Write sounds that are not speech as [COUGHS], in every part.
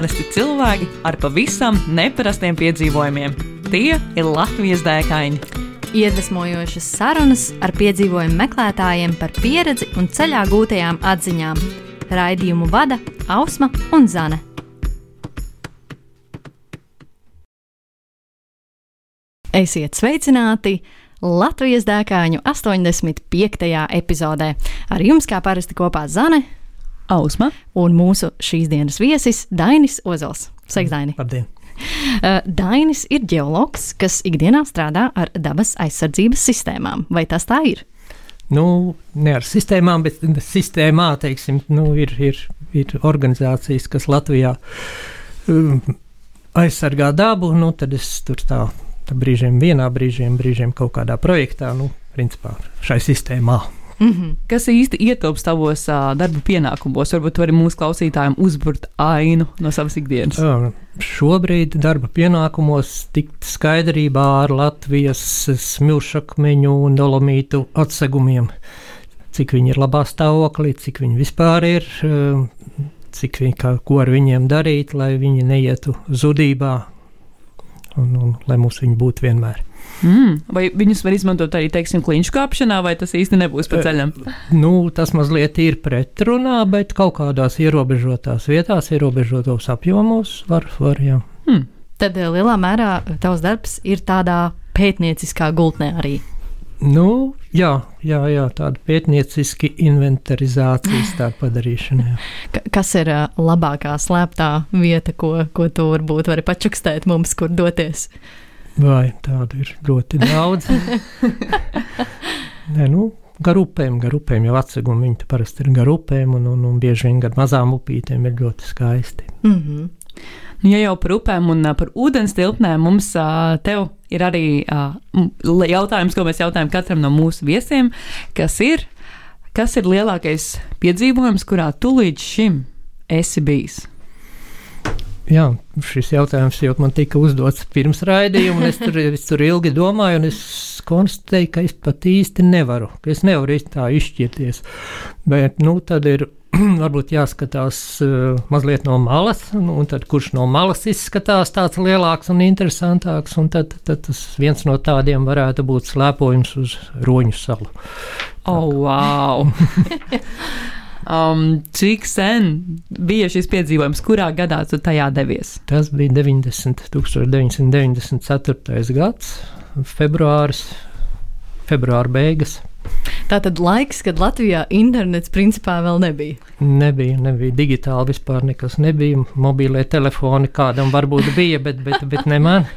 Parasti cilvēki ar pavisam neparastiem piedzīvojumiem. Tie ir Latvijas dēkaini. Iedvesmojošas sarunas ar piedzīvojumu meklētājiem par pieredzi un ceļā gūtajām atziņām. Raidījumu vada Ausma un Zane. Esiet sveicināti! Latvijas dēkāņu 85. epizodē. Ar jums kā parasti kopā Zane, Ausma un mūsu šīs dienas viesis Dainis Ozols. Sveiks, Daini! Labdien! Uh, Dainis ir ģeologs, kas ikdienā strādā ar dabas aizsardzības sistēmām. Vai tas tā ir? Nu, ne ar sistēmām, bet sistēmā teiksim, nu, ir, ir, ir organizācijas, kas Latvijā um, aizsargā dabu. Nu, tad es tur tā, tā brīžiem vienā, brīžiem, brīžiem kaut kādā projektā, nu, principā šai sistēmā. Mm -hmm. Kas īsti ietilpst tavos uh, darba pienākumos? Varbūt tu vari mūsu klausītājiem uzburt ainu no savas ikdienas. Uh, šobrīd darba pienākumos tikt skaidrībā ar Latvijas smilšakmeņu un dolomītu atsegumiem. Cik viņi ir labā stāvoklī, cik viņi vispār ir, uh, cik viņi, kā, ko ar viņiem darīt, lai viņi neietu zudībā un, un lai mums viņi būtu vienmēr. Mm. Vai viņus var izmantot arī, teiksim, kliņšu kāpšanā, vai tas īsti nebūs pa ceļam? Nu, tas mazliet ir pretrunā, bet kaut kādās ierobežotās vietās, ierobežotos apjomos var, var jā. Hmm. Tad lielā mērā tavs darbs ir tādā pētnieciskā gultnē arī. Nu, jā, jā, jā, tāda pētnieciska inventarizācijas tāda padarīšana. [LAUGHS] K kas ir uh, labākā slēptā vieta, ko, ko tu varbūt vari pačukstēt mums, kur doties? Vai tādu ir ļoti daudz? [LAUGHS] Nē, nu, gar upēm, gar upēm jau atsegumi. Viņi parasti ir gar upēm, un, un, un bieži vien gar mazām upītēm ir ļoti skaisti. Mm -hmm. Nu, ja jau par upēm un par ūdens tilpnēm mums tev ir arī jautājums, ko mēs jautājam katram no mūsu viesiem, kas ir, kas ir lielākais piedzīvojums, kurā tu līdz šim esi bijis? Jā, šis jautājums jau man tika uzdots pirms raidījuma, un es tur, es tur ilgi domāju, un es konstatēju, ka es pat īsti nevaru, es nevaru īsti tā izšķirties. Bet, nu, tad ir [CLEARS THROAT] varbūt jāskatās uh, mazliet no malas, nu, un tad kurš no malas izskatās tāds lielāks un interesantāks, un tad, tad tas viens no tādiem varētu būt slēpojums uz Roņu salu. Oh, wow! [LAUGHS] Um, cik sen bija šis piedzīvojums, kurā gadā tu tajā devies? Tas bija 90, 1994. gads, februāris, februāra beigas. Tā tad laiks, kad Latvijā internets principā vēl nebija. Nebija, nebija digitāli vispār nekas nebija. Mobīlie telefoni kādam varbūt bija, bet, bet, bet ne man. [LAUGHS]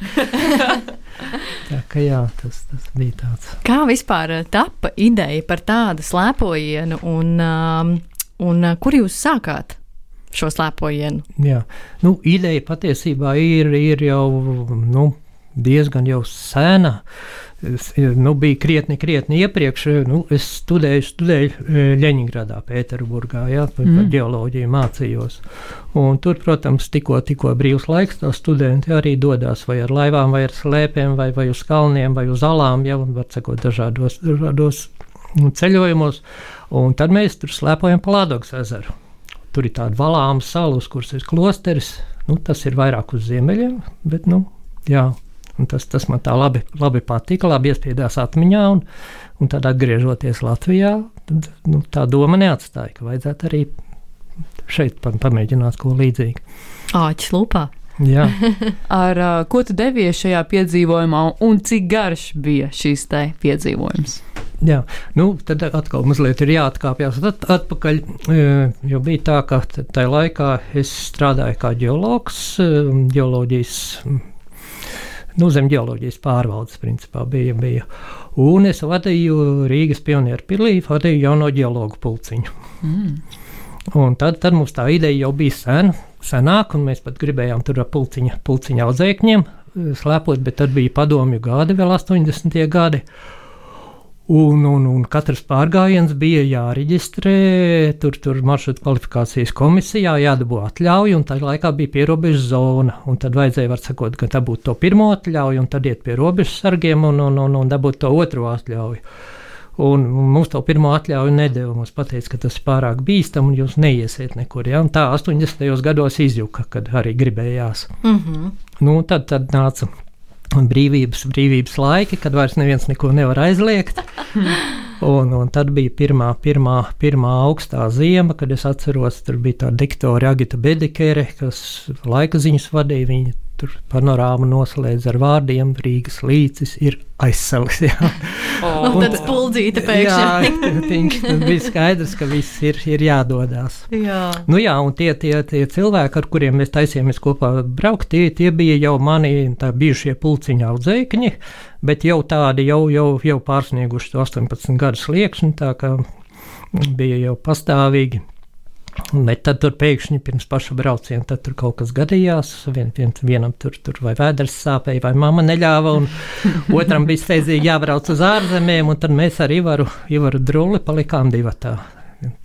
Tā kā jā, tas, tas bija tāds. Kā vispār tapa ideja par tādu slēpojienu un um, Un uh, kur jūs sākāt? Šo slēpojienu. Jā, nu, ideja patiesībā ir, ir jau nu, diezgan jau sena. Es, nu, bija krietni, krietni iepriekš. Nu, es studēju, studēju Leņņģeradā, Pēterburgā, ja, par, mm. par geoloģiju mācījos. Un tur, protams, tikko, tikko brīvs laiks, tā studenti arī dodas vai ar laivām, vai ar slēpēm, vai, vai uz kalniem, vai uz alām, jau var sakot, dažādos, dažādos ceļojumos. Un tad mēs tur slēpojam pa Latvijas ezeru. Tur ir tāda valāma sala, uz kuras ir klosteris. Nu, tas ir vairāk uz ziemeļiem, bet nu, jā, tas, tas man tā labi, labi patika, labi iespiedās atmiņā. Un, un tad, atgriežoties Latvijā, tad, nu, tā doma neatstāja, ka vajadzētu arī šeit pamēģināt ko līdzīgu. Āķis lupā. Jā. [LAUGHS] Ar ko tu devies šajā piedzīvojumā, un cik garš bija šis te piedzīvojums? Jā, nu, tad atkal mazliet ir jāatkāpjas at, atpakaļ. Jo bija tā, ka tajā laikā es strādāju kā ģeologs, ģeoloģijas. Nu, zem ģeoloģijas pārvaldes principā bija. bija. Un es vadīju Rīgas pionieru pilī, vadīju jauno ģeologu pulciņu. Mm. Un tad, tad mums tā ideja jau bija sen, senāk, un mēs pat gribējām tur ar pulciņa, pulciņa audzēkņiem slēpot, bet tad bija padomju gadi, vēl 80. gadi. Un, un, un katrs pārgājiens bija jāreģistrē, tur, tur maršrutu kvalifikācijas komisijā jādabū atļauja, un tajā laikā bija pierobežas zona. Tad vajadzēja, var sakot, ka dabūt to pirmo atļauju, un tad iet pie robežas sargiem un, un, un, un dabūt to otro atļauju. Un mums to pirmo atļauju nedēļu. Mums teica, ka tas ir pārāk bīstami un jūs neiesiet nekur. Ja? Un tā 80. gados izjuka, kad arī gribējās. Mm -hmm. nu, tad, tad nāca brīvības, brīvības laiki, kad vairs neviens neko nevar aizliegt. [LAUGHS] Un, un tad bija pirmā, pirmā, pirmā augstā zima, kad es atceros, tur bija tā diktore Agita Bedekere, kas laika ziņas vadīja. Viņa tur panorāma noslēdz ar vārdiem: Rīgas līcis ir aizsalis. Jā, oh. un tad spuldzīte pēkšņi. jā, tiņš, tad bija skaidrs, ka viss ir, ir jādodas. Jā. Nu jā, un tie, tie, tie cilvēki, ar kuriem mēs taisījāmies kopā braukt, tie, tie bija jau mani bijušie pulciņa audzēkņi, bet jau tādi jau, jau, jau pārsnieguši 18 gadu sliekšņi, tā kā bija jau pastāvīgi Bet tad tur pēkšņi pirms paša brauciena tur kaut kas gadījās. Vien, vien, vienam tur, tur vai vēders sāpēja, vai mamma neļāva, un [LAUGHS] otram bija steidzīgi jābrauc uz ārzemēm, un tad mēs ar Ivaru, Ivaru Druli palikām divatā.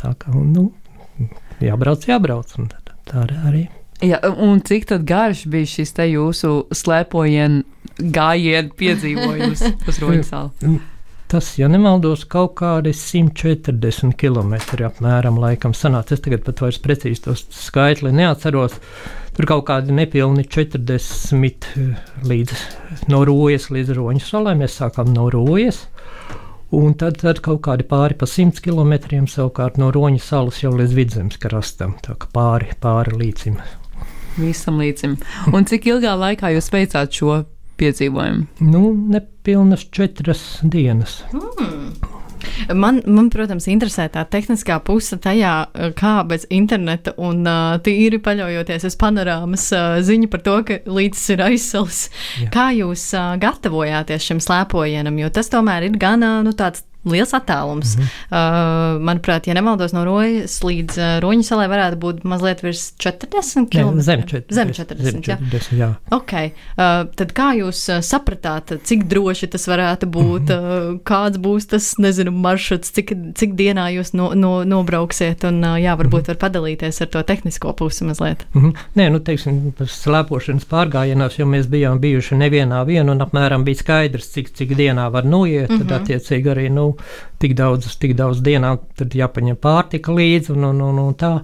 Tā kā, nu, jābrauc, jābrauc, un tā arī. Ja, un cik tad garš bija šis te jūsu slēpojienu gājienu piedzīvojums [LAUGHS] uz Roņsalu? Tas, ja nemaldos, kaut kādi 140 km apmēram laikam sanāca. Es tagad pat vairs precīzi tos skaitli neatceros. Tur kaut kādi nepilni 40 līdz no rojas līdz roņu salai. Mēs sākām no rojas. Un tad, tad kaut kādi pāri pa 100 km savukārt no Roņa salas jau līdz vidzemes krastam, tā kā pāri, pāri līdzim. Visam līdzim. Un cik ilgā laikā jūs veicāt šo piedzīvojumu? Nu, nepilnas četras dienas. Mm. Man, man, protams, interesē tā tehniskā puse tajā, kā bez interneta un uh, tīri paļaujoties uz panorāmas uh, ziņu par to, ka līdzis ir aizsals. Jā. Kā jūs uh, gatavojāties šim slēpojienam, jo tas tomēr ir gan nu, tāds liels attālums. Mm -hmm. uh, manuprāt, ja nemaldos, no Rojas līdz uh, Roņa salai varētu būt mazliet virs 40 km. Zem 40. Zem 40, zem 40 jā. jā. Okay. Uh, tad kā jūs uh, sapratāt, cik droši tas varētu būt, mm -hmm. uh, kāds būs tas, nezinu, maršruts, cik, cik dienā jūs no, no, nobrauksiet, un uh, jā, varbūt mm -hmm. var padalīties ar to tehnisko pusi mazliet. Mm -hmm. Nē, nu, teiksim, slēpošanas pārgājienās, jo mēs bijām bijuši nevienā vienu, un apmēram bija skaidrs, cik, cik dienā var noiet, mm -hmm. tad mhm. attiecīgi arī, nu, tik daudz, tik daudz dienā, tad jāpaņem pārtika līdzi un, un, un, un tā.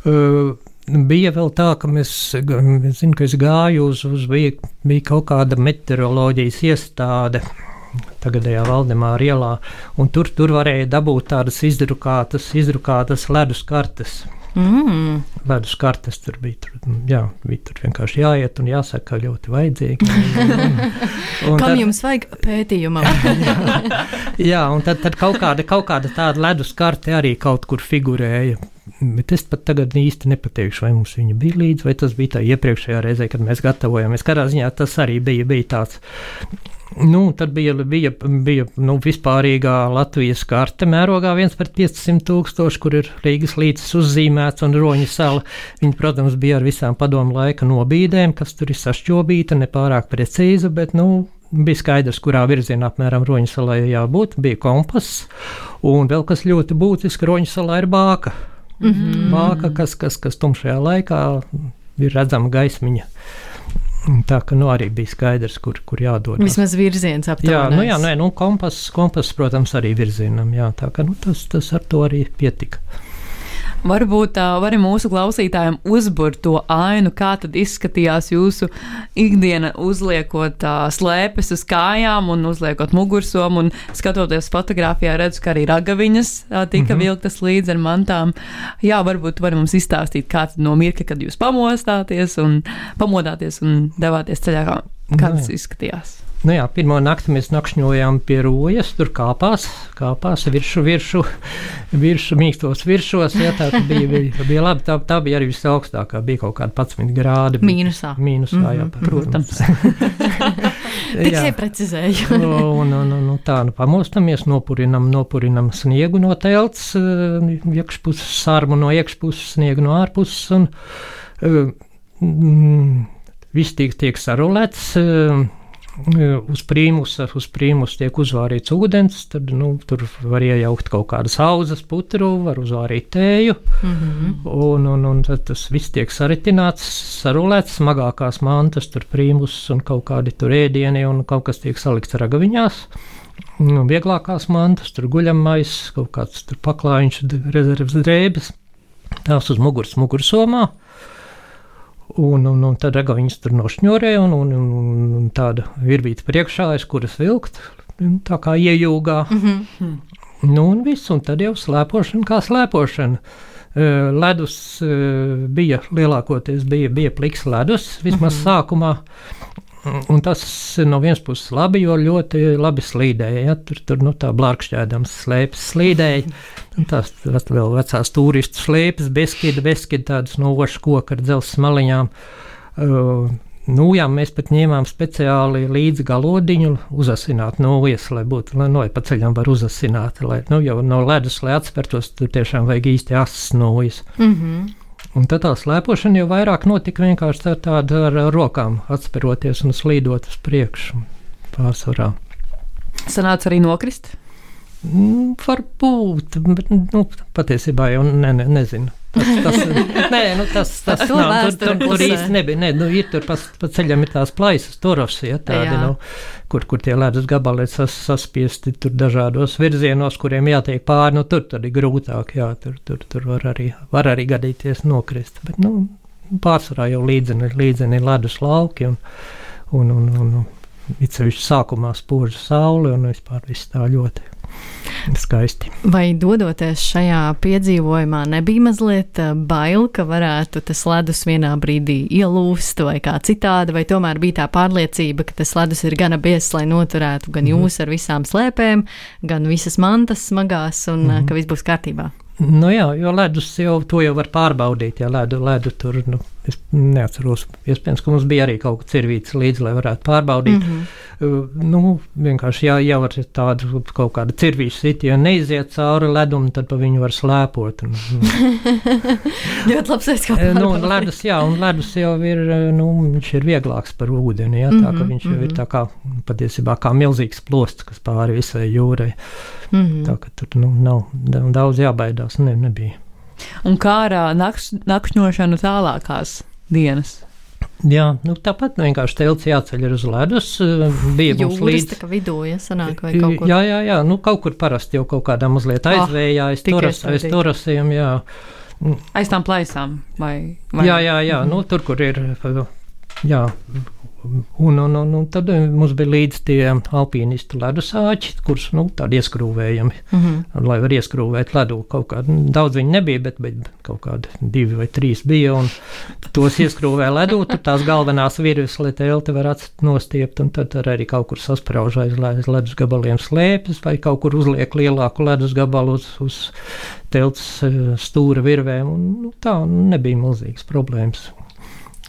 Uh, bija vēl tā, ka mēs, es zinu, ka es gāju uz, uz bija, bija kaut kāda meteoroloģijas iestāde. Tagadējā Valdemāra ielā, un tur, tur varēja dabūt tādas izdrukātas, izdrukātas ledus kartes. Mm. Ledus kartes tur bija. Tur, jā, bija tur vienkārši jāiet un jāsaka, ļoti vajadzīgi. [LAUGHS] Un, un, un Kam tad, jums vajag pētījumam? jā, [LAUGHS] jā, un tad, tad kaut, kāda, kaut kāda tāda ledus karte arī kaut kur figurēja. Bet es pat tagad īsti nepateikšu, vai mums viņa bija līdzi, vai tas bija tā iepriekšējā reizē, kad mēs gatavojāmies. Katrā ziņā tas arī bija, bija tāds Nu, tad bija, bija, bija nu, vispārīgā Latvijas karte mērogā 1 pret 500 tūkstoši, kur ir Rīgas līcis uzzīmēts un roņa sala. Viņa, protams, bija ar visām padomu laika nobīdēm, kas tur ir sašķobīta, nepārāk precīza, bet, nu, bija skaidrs, kurā virzienā apmēram roņa salai jābūt. Bija kompass, un vēl kas ļoti būtiski, roņa salā ir bāka. Mm -hmm. Bāka, kas, kas, kas tumšajā laikā ir redzama gaismiņa. Tā ka nu, arī bija skaidrs, kur, kur jādod. Vismaz virziens aptuveni. Jā, nu, jā nē, nu, kompass, kompass, protams, arī virzienam. Jā, tā ka nu, tas, tas ar to arī pietika. Varbūt tā var mūsu klausītājiem uzburt to ainu, kā tad izskatījās jūsu ikdiena, uzliekot uh, slēpes uz kājām un uzliekot mugursomu. Un skatoties fotografijā, redzu, ka arī ragaviņas uh, tika mm -hmm. vilktas līdzi ar mantām. Jā, varbūt var mums izstāstīt, kāds no mirkļa, kad jūs pamostāties un pamodāties un devāties ceļā, kā, kā tas izskatījās. Nu jā, pirmā naktī mēs nakšņojām pie rojas, tur kāpās, kāpās virsū, virsū, virsū mīkstos virsos. Jā, tā bija, bija, bija labi. Tā, tā bija arī visaugstākā, bija kaut kāda 11 grādi. Mīnusā. Mīnusā, mm -hmm, jā, mhm, protams. [LAUGHS] Tikai precizēju. un, un, un, un tā, nu pamostamies, nopurinam, nopurinam sniegu no telts, eh, iekšpuses sarmu no iekšpuses, sniegu no ārpuses. Un, mm, Viss tiek, tiek sarulēts, uz prīmusa, uz prīmusa tiek uzvārīts ūdens, tad nu, tur var iejaukt kaut kādas auzas, putru, var uzvārīt tēju, mm -hmm. un, un, un tad tas viss tiek saritināts, sarulēts, smagākās mantas, tur prīmus un kaut kādi tur ēdieni, un kaut kas tiek salikts ragaviņās. nu, vieglākās mantas, tur guļamais, kaut kāds tur paklājiņš, rezerves drēbes, tās uz muguras mugursomā. Un, un, un tad rega viņas tur nošņurēja, un, un, un, un tāda virbīta priekšā, aiz kuras vilkt, tā kā iejūgā. Mm -hmm. Nu, un viss, un tad jau slēpošana kā slēpošana. Eh, Ledus eh, bija lielākoties bija, bija pliks ledus, vismaz mm -hmm. sākumā. Un tas no vienas puses labi, jo ļoti labi slīdēja. Ja? Tur, tur nu, tā blārkšķēdams slēpes slīdēja. Un tās vēl vecās turistu slēpes, beskida, beskida tādas no ošu koka ar dzelzs maliņām. Uh, Nu, jā, mēs pat ņēmām speciāli līdzi galodiņu, uzasināt no vietas, lai būtu, lai no pa ceļam var uzasināt, lai, nu, jau no ledus, lai atspērtos, tur tiešām vajag īsti asas nojas. Mm -hmm. Un tad tā slēpošana jau vairāk notika vienkārši ar tādu ar, rokām atspēroties un slīdot uz priekšu pārsvarā. Sanāca arī nokrist. Mm, Varbūt, bet nu, patiesībā jau ne, ne, nezinu. Tas, tas, nē, nu, tas, tas nav. Tur, tur, tur īsti nebija. Ne, nu, ir tur pa, pa ceļam ir tās plaisas, turos, ja, tādi, Jā. nu, kur, kur tie ledus gabali sas, saspiesti tur dažādos virzienos, kuriem jātiek pāri. Nu, tur tad ir grūtāk, jā, tur, tur, tur var, arī, var arī gadīties nokrist. Bet, nu, pārsvarā jau līdzeni, līdzeni ir ledus lauki un, un, un, un, un it sevišķi sākumā spoža saule un vispār viss tā ļoti skaisti. Vai dodoties šajā piedzīvojumā, nebija mazliet eh, bail, ka varētu tas ledus vienā brīdī ielūst vai kā citādi, vai tomēr bija tā pārliecība, ka tas ledus ir gana biezs, lai noturētu gan jūs ar visām slēpēm, gan visas mantas smagās, un mm ka viss būs kārtībā? Nu jā, jo ledus jau to jau var pārbaudīt. Ja ledu, ledu tur, nu, es neatceros, iespējams, ka mums bija arī kaut kas cirvīts līdzi, lai varētu pārbaudīt. Mm -hmm. nu, vienkārši jā, jau ar tādu kaut kādu cirvīšu siti, ja neiziet cauri ledum, tad pa viņu var slēpot. Nu, [LAUGHS] Ļoti labs aizskats. Eh, nu, un ledus, jā, un ledus jau ir, eh, nu, viņš ir vieglāks par ūdeni, jā, tā ka viņš jau ir tā kā, patiesībā kā milzīgs plosts, kas pāri visai jūrai. Mm -hmm. Tā ka tur, nu, nav da- daudz jābaidās, ne, nebija. Un kā ar nakšņošanu tālākās dienas? Jā, nu, tāpat vienkārši telts jāceļ uz ledus. Bija mums līdzi. tā vidū, ja sanāk vai kaut kur. Jā, jā, jā, nu kaut kur parasti jau kaut kādā mazliet Ah, aizvējā, aiz turasiem, jā. Aiz tām plaisām? Vai, vai? Jā, jā, jā, nu tur, kur ir, jā. Un, un, un, un tad eh, mums bija līdzi tie alpīnistu ledusāķi, kurus, nu, tādi ieskrūvējami, Mm -hmm. lai var ieskrūvēt ledu kaut kādu. nu, Daudz viņi nebija, bet, bet kaut kādi divi vai trīs bija, un tos ieskrūvē ledū, tur tās galvenās virves, lai telti var nostiept, un tad, arī kaut kur sasprauž aiz, aiz ledus gabaliem slēpes, vai kaut kur uzliek lielāku ledus gabalu uz, uz telts eh, stūra virvēm, un nu, tā nebija milzīgas problēmas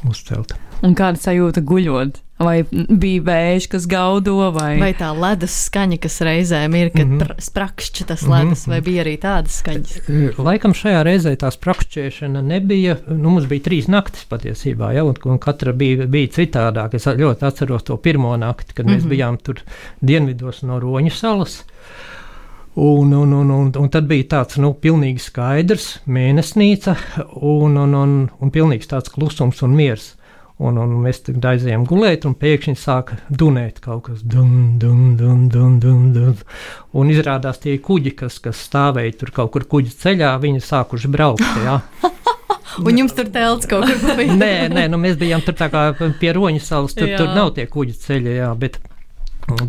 uzcelt. Un kāda sajūta guļot? Vai bija vējš, kas gaudo, vai, Vai tā ledus skaņa, kas reizēm ir, kad mm. -hmm. sprakšķi tas ledus, vai mhm. bija arī tādas skaņas? Eh, Laikam šajā reizē tā sprakšķēšana nebija. Nu, mums bija trīs naktis patiesībā, ja, un, un katra bija, bija citādāka. Es ļoti atceros to pirmo nakti, kad mm -hmm. mēs Mhm. bijām tur dienvidos no Roņu salas. Un, un, un, un, un tad bija tāds nu, pilnīgi skaidrs mēnesnīca un, un, un, un pilnīgs tāds klusums un miers. Un, un mēs aizējām gulēt, un pēkšņi sāka dunēt kaut kas dun, dun, dun, dun, dun, dun. Un izrādās tie kuģi, kas, kas stāvēja tur kaut kur kuģa ceļā, viņi sākuši braukt. Jā. [LAUGHS] Un jums tur telts kaut kur bija? [LAUGHS] Nē, nē nu mēs bijām tur tā kā pie roņa salas, tur, tur nav tie kuģa ceļi, jā, bet.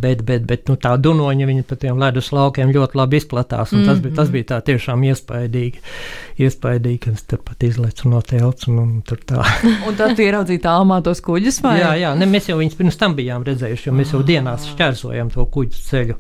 Bet, bet, bet nu, tā dunoņa viņa pa tiem ledus laukiem ļoti labi izplatās. Mm -hmm. tas, bija, tas bija tā tiešām iespaidīgi. Iespaidīgi, ka es tur pat izlecu no telts un, un tur tā. [LAUGHS] un tad tu ieraudzīji tālumā tos kuģus? Vai? Jā, jā ne, mēs jau viņus pirms tam bijām redzējuši, jo mēs jau dienās šķērsojam to kuģu ceļu.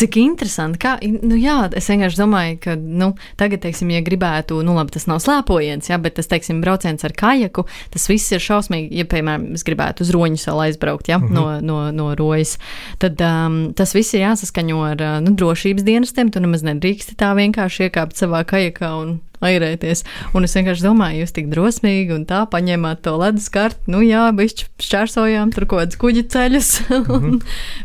Cik interesanti. Kā, nu, jā, es vienkārši domāju, ka nu, tagad, teiksim, ja gribētu, nu, labi, tas nav slēpojiens, jā, bet tas, teiksim, brauciens ar kajaku, tas viss ir šausmīgi. Ja, piemēram, es gribētu uz roņu salu aizbraukt, jā, mm -hmm. no, no, no rojas, tad um, tas viss ir jāsaskaņo ar uh, nu, drošības dienestiem. Tu nemaz nedrīksti tā vienkārši iekāpt savā kajakā un airēties. Un es vienkārši domāju, jūs tik drosmīgi un tā paņēmāt to ledus karti, nu jā, bišķi šķērsojām tur kaut kādus kuģi ceļus, [LAUGHS] mm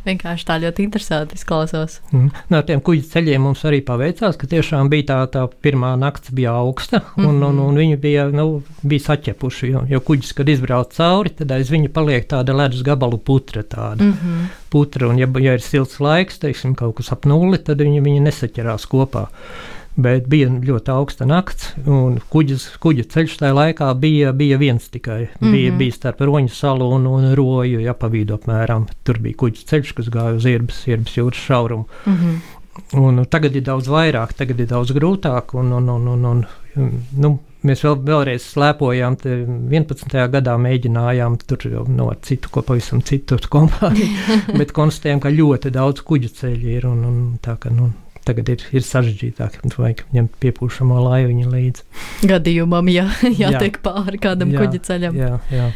vienkārši tā ļoti interesanti izklausās. Mm. No tiem kuģi ceļiem mums arī paveicās, ka tiešām bija tā, tā pirmā nakts bija augsta, un, mm -hmm. un, un viņi bija, nu, bija saķepuši, jo, jo kuģis, kad izbrauc cauri, tad aiz viņa paliek tāda ledus gabalu putra tāda. Mm -hmm. Putra, un ja, ja ir silts laiks, teiksim, kaut kas ap nulli, tad viņi, viņi nesaķerās kopā. Bet bija ļoti augsta nakts, un kuģis, kuģa ceļš tajā laikā bija, bija viens tikai. Mm -hmm. bija, bija starp Roņu salu un, un Roju, ja pa vidu apmēram. Tur bija kuģa ceļš, kas gāja uz Irbas, Irbas jūras šaurumu. Mm -hmm. Un tagad ir daudz vairāk, tagad ir daudz grūtāk. Un, un, un, un, un, nu, mēs vēl, vēlreiz slēpojām, 11. gadā mēģinājām tur jau no citu, ko pavisam citu [LAUGHS] kompāniju, [LAUGHS] bet konstatējām, ka ļoti daudz kuģu ceļu ir. Un, un tā, ka, nu, tagad ir, ir sarežģītāk. Vajag ņemt piepūšamo laivu līdzi. Gadījumam, ja [LAUGHS] jātiek jā. pāri kādam jā, kuģa ceļam. Jā, jā.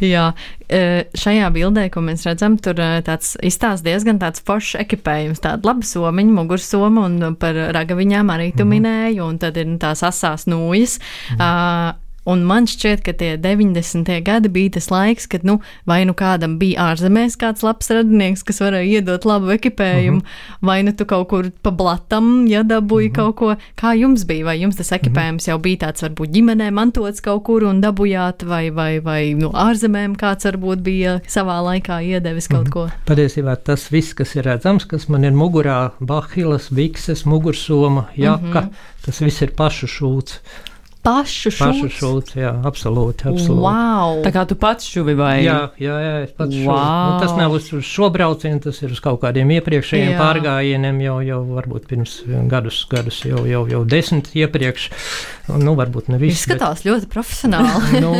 Jā, e, šajā bildē, ko mēs redzam, tur e, tāds izstāsta diezgan tāds foršs ekipējums, tāda laba somiņa, mugursoma un par ragaviņām arī tu mm -hmm. minēji, un tad ir nu, tās asās nūjas. Mm -hmm. uh, Un man šķiet, ka tie 90. gadi bija tas laiks, kad nu, vai nu kādam bija ārzemēs kāds labs radinieks, kas varēja iedot labu ekipējumu, mhm. -huh. vai nu tu kaut kur pa blatam, ja dabūji uh mhm. -huh. kaut ko. Kā jums bija? Vai jums tas ekipējums uh -huh. jau bija tāds, varbūt ģimenē mantots kaut kur un dabūjāt, vai, vai, vai nu, ārzemēm kāds varbūt bija savā laikā iedevis kaut mhm. -huh. ko? Patiesībā tas viss, kas ir redzams, kas man ir mugurā, bahilas, bikses, mugursoma, jaka, uh -huh. tas viss ir pašu šūts pašu šūnu. Pašu šūnu, jā, absolūti. absolūti. Wow. Tā kā tu pats šuvi vai? Jā, jā, jā es pats wow. šuvi. Nu, tas nav uz, uz šo braucienu, tas ir uz kaut kādiem iepriekšējiem jā. pārgājieniem, jau, jau varbūt pirms gadus, gadus jau, jau, jau desmit iepriekš. Nu, varbūt ne viss. Izskatās bet... ļoti profesionāli. nu,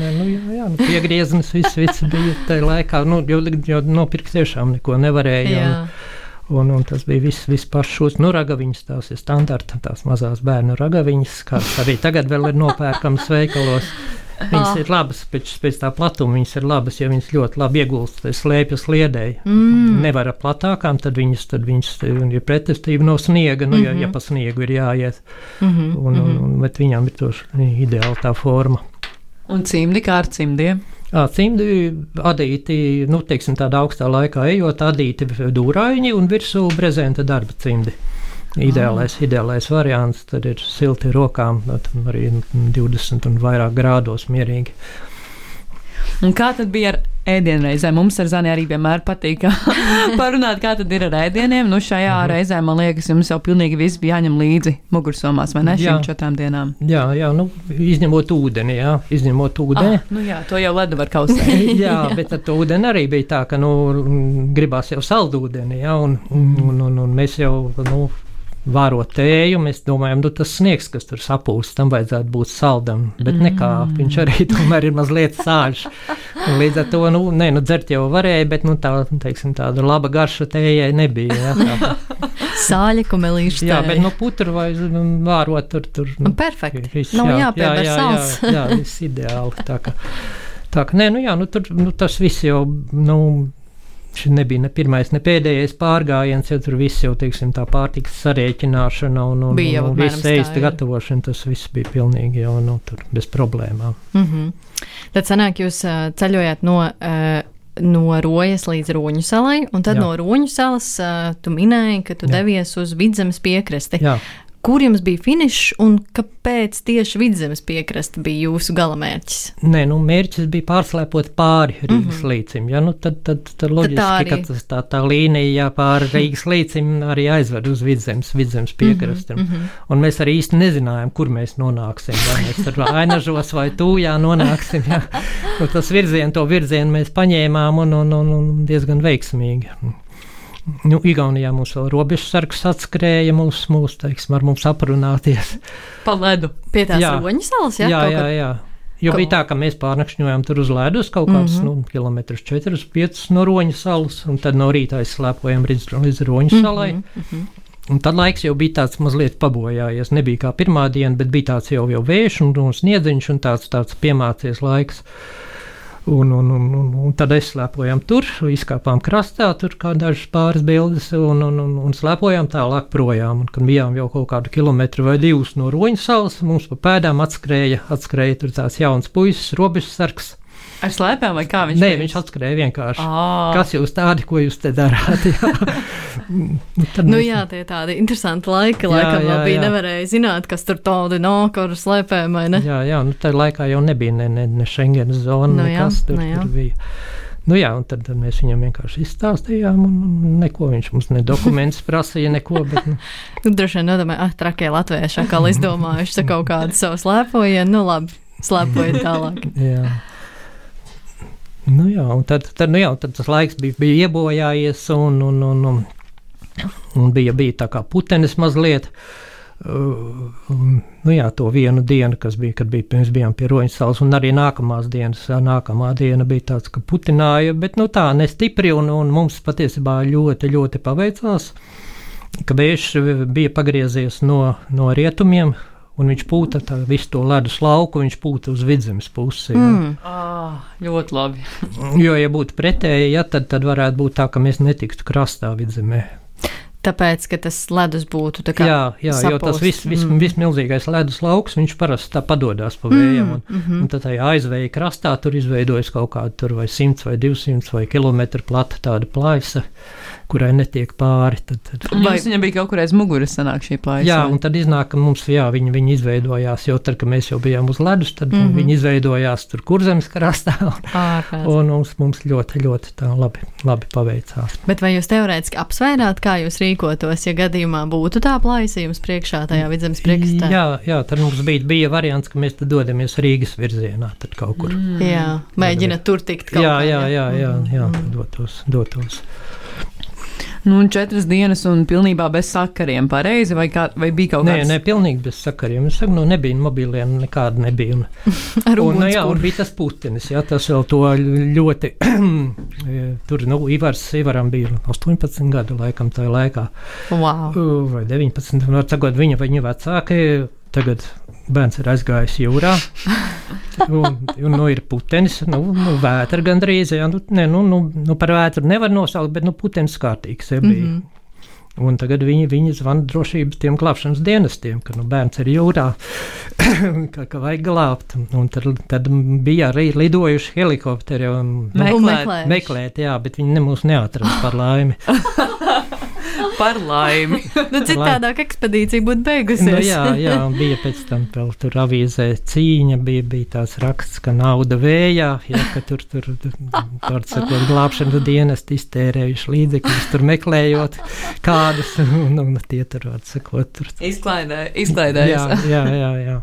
ne, nu, jā, jā, nu, piegrieznis viss, viss bija tajā laikā, nu, jo, jo nopirkt tiešām neko nevarēja. Jā. Un, Un, un tas bija viss, viss pašs. Nu, ragaviņas tās ir standarta, tās mazās bērnu ragaviņas, kādas arī tagad vēl ir nopērkamas veikalos. Viņas ah. ir labas, pēc, pēc tā platuma viņas ir labas, ja viņas ļoti labi iegulst slēpjas sliedēji. Mm. Nevar ar platākām, tad viņas, tad viņas ir pretestība no sniega, nu, mm -hmm. ja, ja mhm. pa sniegu ir jāiet. Mm -hmm. un, un, un, bet viņām ir to ideāli tā forma. Un cimdi kā ar cimdiem? Cimdi adīti, nu, teiksim, tādā augstā laikā ejot, adīti dūraiņi un virsū brezenta darba cimdi. Ideālais, oh. ideālais variants, tad ir silti rokām, arī 20 un vairāk grādos mierīgi. Un kā tad bija ar ēdienreizēm? Mums ar Zani arī vienmēr patīk [LAUGHS] parunāt, kā tad ir ar ēdieniem. Nu, šajā -hmm. reizē, man liekas, jums jau pilnīgi viss bija jāņem līdzi mugursomās, vai ne? Šīm četrām dienām. Jā, jā, nu, izņemot ūdeni, jā, izņemot ūdeni. Ah, nu jā, to jau ledu var kausēt. [LAUGHS] jā, [LAUGHS] bet ar to ūdeni arī bija tā, ka, nu, gribās jau saldūdeni, jā, un, un, un, un, un mēs jau, nu, vārot tēju, mēs domājam, nu, tas sniegs, kas tur sapūst, tam vajadzētu būt saldam, bet mm. nekā, viņš arī tomēr ir mazliet sāļš. Un līdz ar to, nu, nē, nu, dzert jau varēja, bet, nu, tā, teiksim, tāda laba garša tējai nebija. Jā, tā. [LAUGHS] Sāļa kumelīša. Jā, bet, nu, putru vai vārot tur, tur. Nu, Perfekti. Viss, Nav jā, jā, jā, jā, jā, jā, viss ideāli. Tā ka, tā ka, nē, nu, jā, nu, tur, nu, tas viss jau, nu, Šis nebija ne pirmais, ne pēdējais pārgājiens, ja tur viss jau, teiksim, tā pārtikas sarēķināšana un, un, bija un, un viss ēst gatavošana, tas viss bija pilnīgi jau, nu, tur bez problēmām. Mm -hmm. Tad sanāk, jūs uh, ceļojāt no uh, no Rojas līdz Roņu salai, un tad Jā. no Roņu salas uh, tu minēji, ka tu Jā. devies uz vidzemes piekrasti. Jā kur jums bija finišs un kāpēc tieši vidzemes piekraste bija jūsu galamērķis? Nē, nu, mērķis bija pārslēpot pāri Rīgas mm -hmm. līcim. Ja? Nu, tad, tad, tad loģiski, tad tā, arī... ka tas, tā, tā līnija jā, pāri [LAUGHS] Rīgas līcim arī aizved uz vidzemes, vidzemes piekrasti. Mm -hmm. Un mēs arī īsti nezinājām, kur mēs nonāksim. Ja? Mēs tur [LAUGHS] ainažos vai tūjā nonāksim. Ja? Nu, tas virziens, to virzienu mēs paņēmām un, un, un, un diezgan veiksmīgi. Nu, Igaunijā mums vēl robežsargs atskrēja, mums, mūs, teiksim, ar mums aprunāties. Pa ledu pie tās roņas salas, jā? Jā, jā, jā. Jo Ko? bija tā, ka mēs pārnakšņojām tur uz ledus kaut kādus mm -hmm. nu, kilometrus, 4, 5 no roņa salas, un tad no rīta aizslēpojām līdz, līdz roņa salai. Mm -hmm. Un tad laiks jau bija tāds mazliet pabojājies. Nebija kā pirmā diena, bet bija tāds jau, jau vējš un, un sniedziņš un tāds, tāds piemācies laiks. Un, un, un, un, un tad es slēpojām tur, izkāpām krastā, tur kā dažas pāris bildes, un, un, un, un slēpojām tālāk projām. Un, kad bijām jau kaut kādu kilometru vai divus no roņu salas, mums pa pēdām atskrēja, atskrēja tur tāds jauns puisis, robežsargs. Ar slēpēm vai kā viņš Nē, teica? viņš atskrēja vienkārši. Ā. Kas jūs tādi, ko jūs te darāt? [LAUGHS] Jā. Nu, tad Nu jā, tie tādi interesanti laiki, Jā, laikam jā, bija jā. nevarēja zināt, kas tur tādi nāk ar slēpēm, vai ne? Jā, jā nu, tajā laikā jau nebija ne, ne, ne Schengenas zona, Nu jā, nekas tur, nu jā. tur bija. Nu jā, un tad, mēs viņam vienkārši izstāstījām, un, neko viņš mums ne dokumentus [LAUGHS] prasīja, neko. Bet, nu, Nu, droši vien nodomāja, ah, trakie latvieši atkal izdomājuši [LAUGHS] kaut kādu savu slēpojienu, nu labi, slēpojiet tālāk. jā. Nu jā, tad, tad, nu jā, tad tas laiks bija, bija iebojājies, un, un, un, un, un bija, bija tā kā putenis mazliet. Uh, nu jā, to vienu dienu, kas bija, kad bija, mēs bijām pie Roņas salas, un arī nākamās dienas, nākamā diena bija tāds, ka putināja, bet nu tā nestipri, un, un mums patiesībā ļoti, ļoti paveicās, ka vējš bija pagriezies no, no rietumiem, un viņš pūta tā, visu to ledus lauku, viņš pūta uz vidzemes pusi. jā. Mm. Ah, ļoti labi. [LAUGHS] Jo, ja būtu pretēji, ja, tad, tad varētu būt tā, ka mēs netiktu krastā vidzemē. Tāpēc, ka tas ledus būtu tā kā. Jā, jā jo tas viss vis, Mm. vismilzīgais ledus lauks, viņš parasti tā padodas pa vējam. Un, Mm, mhm. un tad tajā aizvēja krastā tur izveidojas kaut kāda tur vai 100 vai 200 vai kilometru plata tāda plaisa, kurai netiek pāri. Tad, tad, Vai viņam bija kaut kur aiz muguras sanāk šī plāja? Jā, un tad iznāk, ka mums jā, viņi, viņi izveidojās, jo tad, kad mēs jau bijām uz ledus, tad mm. -hmm. viņi izveidojās tur kurzemes krastā. Un, un mums, mums ļoti, ļoti tā labi, labi paveicās. Bet vai jūs teorētiski apsvērāt, kā jūs rīkotos, ja gadījumā būtu tā plaisa jums priekšā tajā vidzemes priekšstā? Jā, jā, tad mums bija, bija variants, ka mēs tad dodamies Rīgas virzienā, tad kaut kur. Mm. jā. mēģināt tur tikt kaut Jā, kā. jā, jā, jā, Mhm. jā tad dotos, dotos. Nu, un četras dienas un pilnībā bez sakariem, pareizi, vai, kā, vai bija kaut Nē, kāds? nē, pilnīgi bez sakariem. Es saku, nu, nebija mobiliem, nekāda nebija. Un, [LAUGHS] Ar un, nu, jā, un bija tas putenis, jā, tas vēl to ļoti, [CLEARS THROAT] tur, nu, Ivars, Ivaram bija 18 gadu laikam tajā laikā. Wow. Vai 19. No, tagad viņa vai viņa vecākie. Tagad bērns ir aizgājis jūrā. [LAUGHS] Un, un nu, ir putenis, nu, nu vētra gandrīz. Jā, nu, ne, nu, nu, nu, par vētru nevar nosaukt, bet nu, putenis kārtīgs ja, bija. Mm. -hmm. Un tagad viņi, viņi zvana drošības tiem glābšanas dienestiem, ka nu, bērns ir jūrā, [COUGHS] ka, ka vajag glābt. Un tad, tad bija arī lidojuši helikopteri un nu, Meklēt. meklēt, jā, bet viņi nemūs neatrada par laimi. [LAUGHS] Par laimi. [LAUGHS] Nu, citādāk ekspedīcija būtu beigusies. Nu, jā, jā, bija pēc tam vēl tur avīzē cīņa, bija, bija tāds raksts, ka nauda vējā, ja, ka tur, tur, tur sakot, glābšana dienesti iztērējuši līdzekļus, tur meklējot kādus, un, un tie tur, var sakot, tur. Izklaidē, Jā, izklaidējas. jā, jā, jā.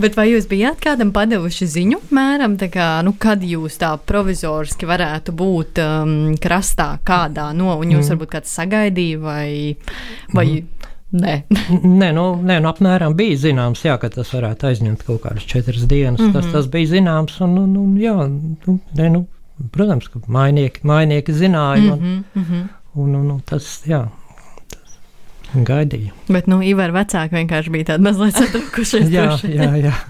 Bet vai jūs bijāt kādam padevuši ziņu, mēram, tā kā, nu, kad jūs tā provizoriski varētu būt um, krastā kādā no, un jūs Mm. varbūt kāds sagaidīja vai, vai Mhm. nē? [LAUGHS] Nē, nu, nē, nu apmēram bija zināms, jā, ka tas varētu aizņemt kaut kādas četras dienas. Mm -hmm. tas, Mhm. tas bija zināms, un, un, un jā, nu, nē, nu, protams, ka mainieki, mainieki zināja, un, Mhm, mhm. un, un, un tas, jā, tas gaidīja. Bet, nu, Ivar vecāki vienkārši bija tādi mazliet satraukušies. jā, jā, jā. [LAUGHS]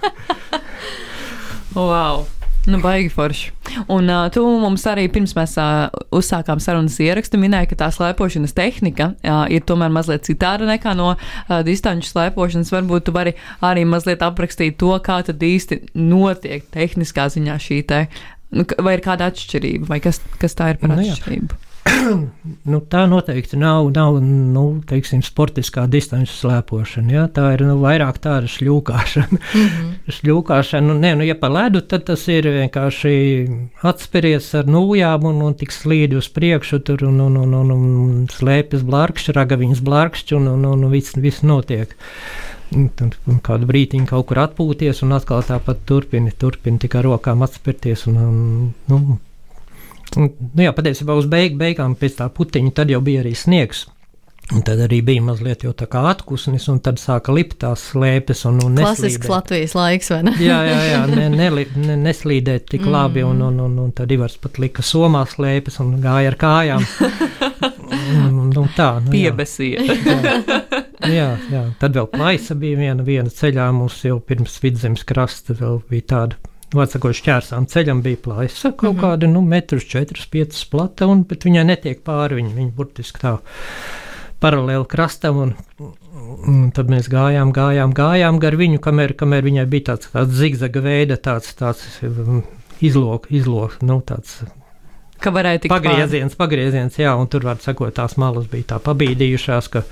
Wow! Nu, baigi forši. Un uh, tu mums arī pirms mēs uh, uzsākām sarunas ierakstu minēji, ka tā slēpošanas tehnika uh, ir tomēr mazliet citāda nekā no uh, distanču slēpošanas. Varbūt tu vari arī mazliet aprakstīt to, kā tad īsti notiek tehniskā ziņā šī te. Nu, vai ir kāda atšķirība, vai kas, kas tā ir par Nu atšķirību? [CLEARS THROAT] Nu, tā noteikti nav, nav nu, teiksim, sportiskā distanču slēpošana. Ja? Tā ir nu, vairāk tāda šļūkāšana. Mhm. [LAUGHS] šļūkāšana nu, nē, nu, ja pa ledu, tad tas ir vienkārši atspēries ar nūjām un, un tik slīdi uz priekšu, tur un, un, un, un, un slēpjas blārkšķi, ragaviņas blārkšķi un, un, un, un viss, viss notiek. Tad kādu brīdiņu kaut kur atpūties, un atkal tāpat turpini, turpini tikai rokām atspērties. Un, un, nu, un, nu jā, patiesībā uz beig, beigām pēc tā putiņa tad jau bija arī sniegs. Un tad arī bija mazliet jau tā kā atpūsnis, un tad sāka lipt tās slēpes un, un Klasisks. Latvijas laiks, vai ne? [LAUGHS] Jā, jā, jā ne, neli, ne, neslīdēt tik labi, un, un, un, un tad Ivars pat lika somā slēpes un gāja ar kājām. [LAUGHS] Un, un, un tā, nu, jā. Piebesīja. Jā, jā, tad vēl plaisa bija viena, viena ceļā. Mums jau pirms vidzemes krasta vēl bija tāda Vācijā šķērsām ceļam bija plaisa kaut mm. -hmm. kāda, nu, metrus 4, 5 plata, un, bet viņai netiek pāri, viņa, viņa burtiski tā paralēli krastam, un, un tad mēs gājām, gājām, gājām gar viņu, kamēr, kamēr viņai bija tāds, tāds zigzaga veida, tāds, tāds um, izlok, izlok, nu, tāds Ka varēja tikt pagrieziens, pagrieziens, jā, un tur, var sakot, tās malas bija tā pabīdījušās, ka,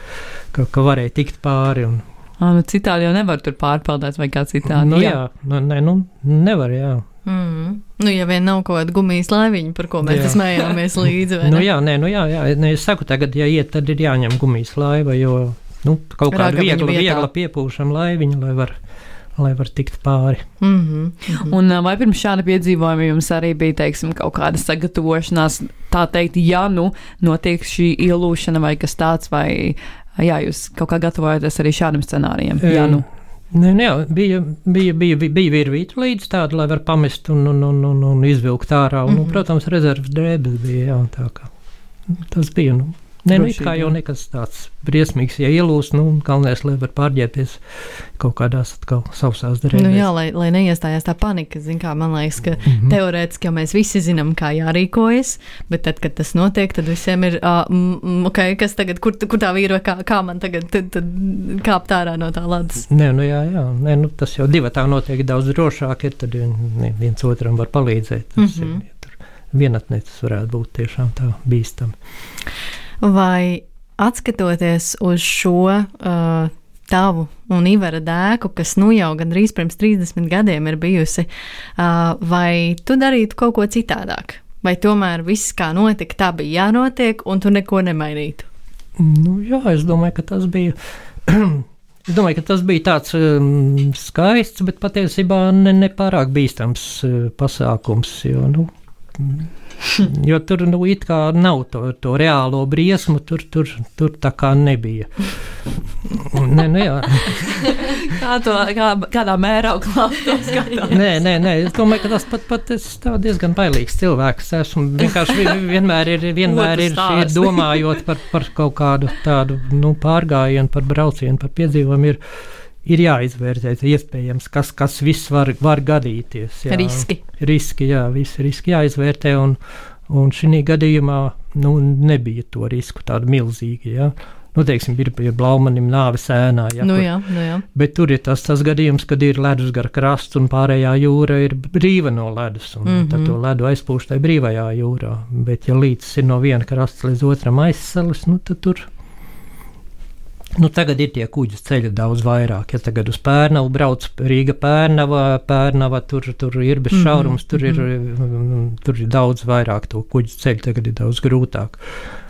ka, ka varēja tikt pāri, un, pāri. Nu, citādi jau nevar tur pārpeldēt vai kā citādi. nu, jā, nu, ne, nu, nevar, jā. Mm. Nu, ja vien nav kaut kāda gumijas laiviņa, par ko mēs Jā. [LAUGHS] smējāmies līdzi, vai Nu, ne? jā, nē, nu, jā, jā, nē, es saku, tagad, ja iet, tad ir jāņem gumijas laiva, jo nu, kaut kāda viegla, viegla piepūšana laiviņa, lai var, lai var tikt pāri. Mm -hmm. Un ā, vai pirms šāda piedzīvojuma jums arī bija, teiksim, kaut kāda sagatavošanās, tā teikt, ja nu notiek šī ielūšana vai kas tāds, vai jā, jūs kaut kā gatavojaties arī šādam scenārijam? Jā, nu. Nē, nē, bija, bija, bija, bija, virvīta līdz tāda, lai var pamest un, un, un, un, un izvilkt ārā. Un, mm Mhm. -hmm. protams, rezerves drēbes bija, jā, tā kā tas bija. Nu, Nē, nu, kā jau nekas tāds briesmīgs, ja ielūst, nu, galvenais, lai var pārģērbties kaut kādās atkal sausās drēbēs. Nu, jā, lai, lai neiestājās tā panika. Zin, kā, man liekas, ka Mhm. teorētiski jau mēs visi zinām, kā jārīkojas, bet tad, kad tas notiek, tad visiem ir, uh, mm, ok, kas tagad, kur, kur tā vīro, kā, kā man tagad tad, tad kāpt ārā no tā ledus. Nē, nu jā, jā. Nē, nu, tas jau divi tā notiek daudz drošāk, ir tad vien, viens otram var palīdzēt. Tas mm. -hmm. ir, ja tur vienatnē tas varētu būt tiešām tā bīstami. Vai atskatoties uz šo uh, tavu un Ivara dēku, kas nu jau gandrīz pirms 30 gadiem ir bijusi, uh, vai tu darītu kaut ko citādāk? Vai tomēr viss, kā notika, tā bija jānotiek, un tu neko nemainītu? Nu, jā, es domāju, ka tas bija. [CLEARS THROAT] Es domāju, ka tas bija tāds um, skaists, bet patiesībā ne, nepārāk bīstams uh, pasākums. Jo, nu, [LAUGHS] jo tur nu, it kā nav to, to reālo briesmu, tur, tur, tur tā kā nebija. [LAUGHS] Nē, nu, jā. Kā to, kā, kādā mērā klausās? Nē, nē, nē, es domāju, ka tas pat, pat es diezgan bailīgs cilvēks esmu. Vienkārši vi- vi- vienmēr ir, vienmēr ir, stāsts. domājot par, par kaut kādu tādu nu, pārgājienu, par braucienu, par piedzīvojumu. Ir, ir jāizvērtē, iespējams, kas, kas viss var, var gadīties. Jā. Riski. Riski, jā, visi riski jāizvērtē. Un, un šī gadījumā nu, nebija to risku tādu milzīgu. Jā. Nu, teiksim, ir pie Blaumanim nāves ēnā. Jā, nu kur- jā, nu jā. Bet tur ir tas, tas gadījums, kad ir ledus gar krastu un pārējā jūra ir brīva no ledus. Mm Mhm. -hmm. Tad to ledu aizpūš tajā brīvajā jūrā. Bet, ja līdz ir no viena krasta līdz otram aizsalis, nu, tad tur. Nu, tagad ir tie kuģu ceļi daudz vairāk. Ja tagad uz Pērnavu brauc Rīga, Pērnava, Pērnava tur, tur ir bez Mhm, šaurums, tur, ir, mm, tur ir daudz vairāk to kuģu ceļu, tagad ir daudz grūtāk.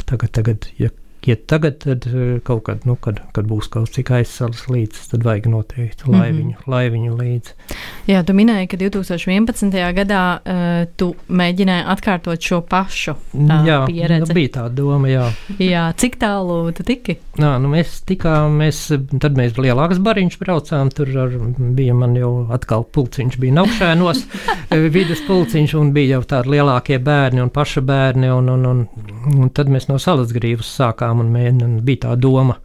Tagad, tagad ja iet tagad, tad eh, kaut kad, nu, kad, kad būs kaut cik aizsals līdz, tad vajag noteikti Mhm. laiviņu, laiviņu līdzi. Jā, tu minēji, ka 2011. gadā uh, tu mēģināji atkārtot šo pašu uh, jā, pieredzi. nu, bija tā doma, jā. Jā, cik tālu tu tiki? Nā, nu mēs tikām, mēs, tad mēs lielāks bariņš braucām, tur ar, bija man jau atkal pulciņš, bija augšēnos, [LAUGHS] vidus pulciņš, un bija jau tādi lielākie bērni un paša bērni, un, un, un, un tad mēs no salas grīvas sākām, un, mēģin, un bija tā doma.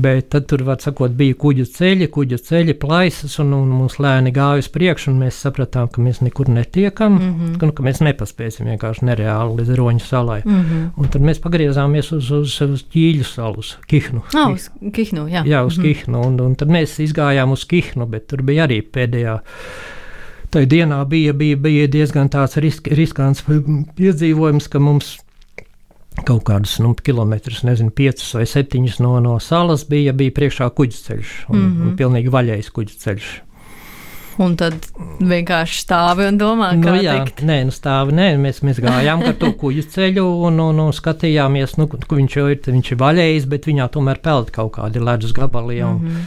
Bet tad tur, var sakot, bija kuģu ceļi, kuģu ceļi, plaisas, un, un mums lēni gāja uz priekšu, un mēs sapratām, ka mēs nekur netiekam, mm. -hmm. ka, nu, ka mēs nepaspēsim vienkārši nereāli līdz roņu salai. Mm -hmm. Un tad mēs pagriezāmies uz, uz, uz ķīļu salu, uz Kihnu. Ah, uz Kihnu, jā. Jā, uz Mhm. Kihnu. Un, un tad mēs izgājām uz Kihnu, bet tur bija arī pēdējā. Tā dienā bija, bija, bija diezgan tāds risk, riskants piedzīvojums, ka mums kaut kādus nu, kilometrus, nezinu, piecus vai septiņus no, no salas bija, bija priekšā kuģis ceļš. Un, mm Mhm. -hmm. un pilnīgi vaļējs kuģis ceļš. Un tad vienkārši stāvi un domā, Nu, kā jā, tikt. nē, nu stāvi, nē, mēs, mēs gājām ar to kuģu ceļu un, un, un skatījāmies, nu, ka viņš jau ir, viņš ir vaļējis, bet viņā tomēr peld kaut kādi ledus gabali. Un, Mm -hmm.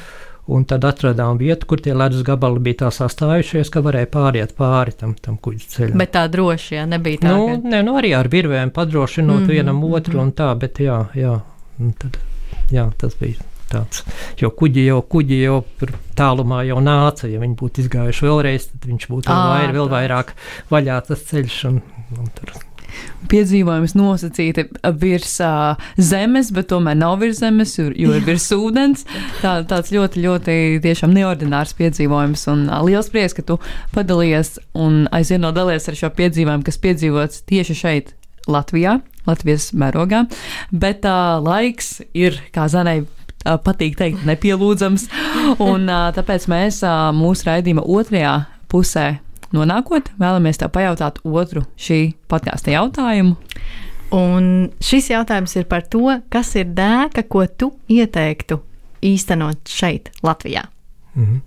Un tad atradām vietu, kur tie ledus gabali bija tā sastājušies, ka varēja pāriet pāri tam, tam kuģa ceļam. Bet tā droši, jā, nebija tā. nu, ka- ne, nu, arī ar virvēm padrošinot mm Mhm, -hmm, vienam otru mhm. un tā, bet jā, jā, tad, jā tas bija tāds. Jo kuģi jau, kuģi jau tālumā jau nāca, ja viņi būtu izgājuši vēlreiz, tad viņš būtu vēl, Ā, vair, vēl vairāk vaļā tas ceļš. Un, un tur, piedzīvojums nosacīti virs uh, zemes, bet tomēr nav virs zemes, jo, jo ir virs ūdens. Tā, tāds ļoti, ļoti tiešām neordinārs piedzīvojums. Un uh, liels prieks, ka tu padalījies un aizvien no dalies ar šo piedzīvojumu, kas piedzīvots tieši šeit, Latvijā, Latvijas mērogā. Bet uh, laiks ir, kā Zanai patīk teikt, nepielūdzams. [LAUGHS] Un tāpēc mēs mūsu raidījuma otrajā pusē nonākot, vēlamies tev pajautāt otru šī podkāsta jautājumu. Un šis jautājums ir par to, kas ir dēka, ko tu ieteiktu īstenot šeit, Latvijā. -hmm.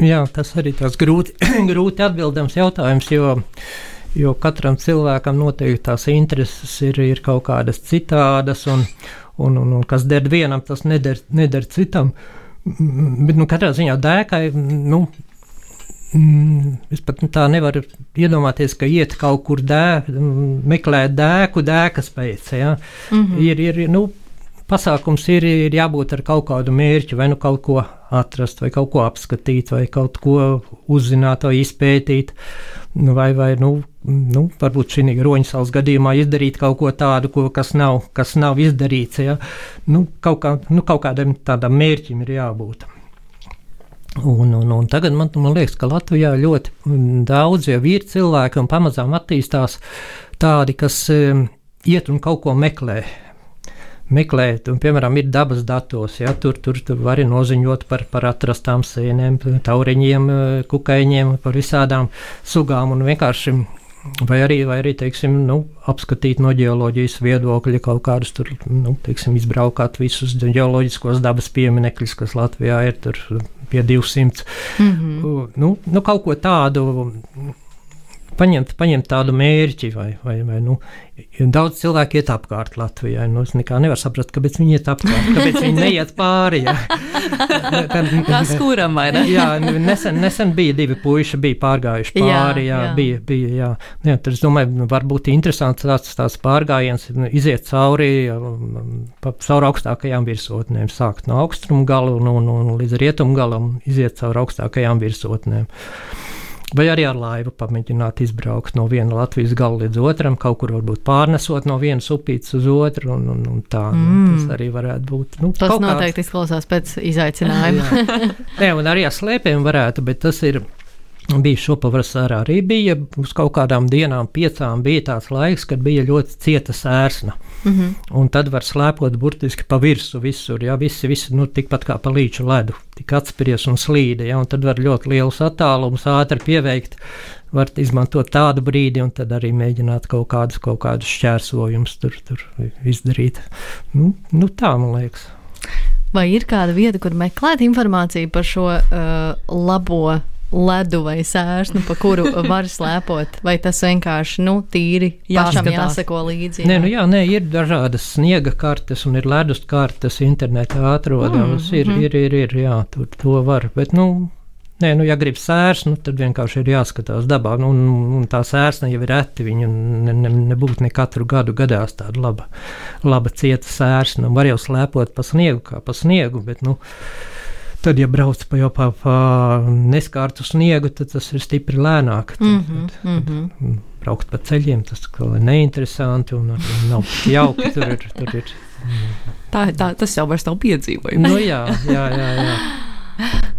Jā, tas arī tas grūti, [CLEARS THROAT] grūti atbildams jautājums, jo, jo katram cilvēkam noteikti tās intereses ir, ir kaut kādas citādas, un, un, un, un kas der vienam, tas neder, neder citam. Bet nu, katrā ziņā dēkai nu, Mm, es pat tā nevaru iedomāties, ka iet kaut kur dē, meklēt dēku, dēkas pēc. Ja? Mm -hmm. ir, ir, nu, pasākums ir, ir jābūt ar kaut kādu mērķu, vai nu kaut ko atrast, vai kaut ko apskatīt, vai kaut ko uzzināt, vai izpētīt. Vai, vai nu, nu, varbūt šī roņsalas gadījumā izdarīt kaut ko tādu, ko, kas, nav, kas nav izdarīts. Ja? Nu, kaut, kā, nu, kaut kādam tādam mērķim ir jābūt. Un, un, un tagad man, man liekas, ka Latvijā ļoti mm, daudz jau ir cilvēki un pamazām attīstās tādi, kas um, iet un kaut ko meklē. Meklēt, un, piemēram, ir dabas datos, ja tur, tur, tur var noziņot par, par atrastām sēnēm, tauriņiem, eh, kukaiņiem, par visādām sugām un vienkārši Vai arī, vai arī teiksim, nu, apskatīt no geoloģijas viedokļa kaut kādus tur, nu, teiksim, izbraukāt visus geoloģiskos dabas pieminekļus, kas Latvijā ir tur pie 200. Mm -hmm. nu, nu, kaut ko tādu paņemt, paņemt tādu mērķi, vai, vai, vai nu, daudz cilvēku iet apkārt Latvijai. Nu, es nekā nevaru saprast, kāpēc viņi iet apkārt, kāpēc viņi neiet pāri. Ja. [LAUGHS] Tas kuram vai ne? jā, nesen, nesen bija divi puiši, bija pārgājuši pāri, jā, jā, jā. bija, bija, jā. jā tad es domāju, nu, varbūt interesants tāds, tāds pārgājiens, nu, iziet cauri, pa, cauri augstākajām virsotnēm, sākt no austrumu gala un, un, un līdz rietumu galam, iziet cauri augstākajām virsotnēm. Vai arī ar laivu pamēģināt izbraukt no viena Latvijas gala līdz otram, kaut kur varbūt pārnesot no vienas upītes uz otru, un, un, un tā nu, mm. tas arī varētu būt. Nu, tas noteikti kāds... izklausās pēc izaicinājuma. [LAUGHS] Nē, un arī ar slēpēm varētu, bet tas ir Bija šopavasarā arī bija uz kaut kādām dienām, piecām bija tāds laiks, kad bija ļoti cieta sērsna. Mm -hmm. Un tad var slēpot burtiski pa virsmu visur, ja visi, visi nu, tikpat kā pa līču ledu, tik atspries un slīda, ja, un tad var ļoti lielus attālumus ātri pieveikt. Var izmantot tādu brīdi, un tad arī mēģināt kaut kādus, kaut kādus šķērsojumus tur, tur izdarīt. Nu, nu, tā man liekas. Vai ir kāda vieta, kur meklēt informāciju par šo uh, labo ledu vai sērsnu, pa kuru var slēpot, vai tas vienkārši nu, tīri pašam jāsako līdzi? Jā. Nē, nu jā, nē, ir dažādas sniega kartes un ir ledus kartes internetā atrodamas. Mm, ir, mm. ir, ir, ir, jā, tur to var, bet, nu, Nē, nu, ja grib sērsnu, tad vienkārši ir jāskatās dabā. Nu, un, un tā sērsna jau ir reti. Viņa ne, ne, nebūtu ne katru gadu gadās tāda laba, laba cieta sērsna. Var jau slēpot pa sniegu, kā pa sniegu, bet, nu, Tad, ja brauc pa jau pa, pa neskārtu sniegu, tad tas ir stipri lēnāk. Tad, mm -hmm, tad, mm -hmm. Braukt pa ceļiem, tas ir neinteresanti un, nav jauki. Tur ir, tur ir. Tā, tā, tas jau vairs nav piedzīvojums. nu, jā, jā, jā. jā.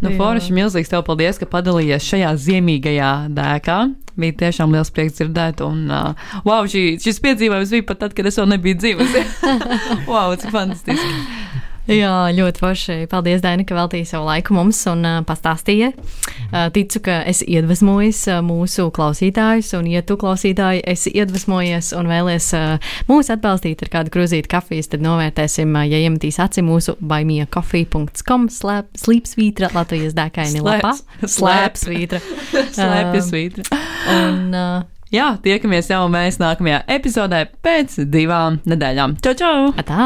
Nu, Forši, milzīgs tev paldies, ka padalījies šajā ziemīgajā dēkā. Bija tiešām liels prieks dzirdēt, un uh, wow, šī, šis piedzīvojums bija pat tad, kad es vēl nebiju dzīvojusi. [LAUGHS] wow, cik fantastiski! [LAUGHS] Jā, ļoti forši. Paldies, Daina, ka veltīji savu laiku mums un uh, pastāstīja. Uh, ticu, ka esi iedvesmojis uh, mūsu klausītājus, un, ja tu klausītāji esi iedvesmojies un vēlies uh, mūs atbalstīt ar kādu krūzīti kafijas, tad novērtēsim, uh, ja iemetīs aci mūsu baimiecoffee.com slīpsvītra Latvijas dēkaini lapā. [LAUGHS] Slēpsvītra. [LAUGHS] Slēpsvītra. un, uh, Jā, tiekamies jau mēs nākamajā epizodē pēc divām nedēļām. Čau, čau! Atā!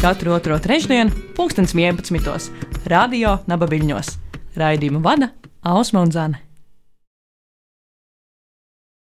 Katru otro trešdienu, 2011. Radio Nabaviļņos. Raidījumu vada Ausma un Zane.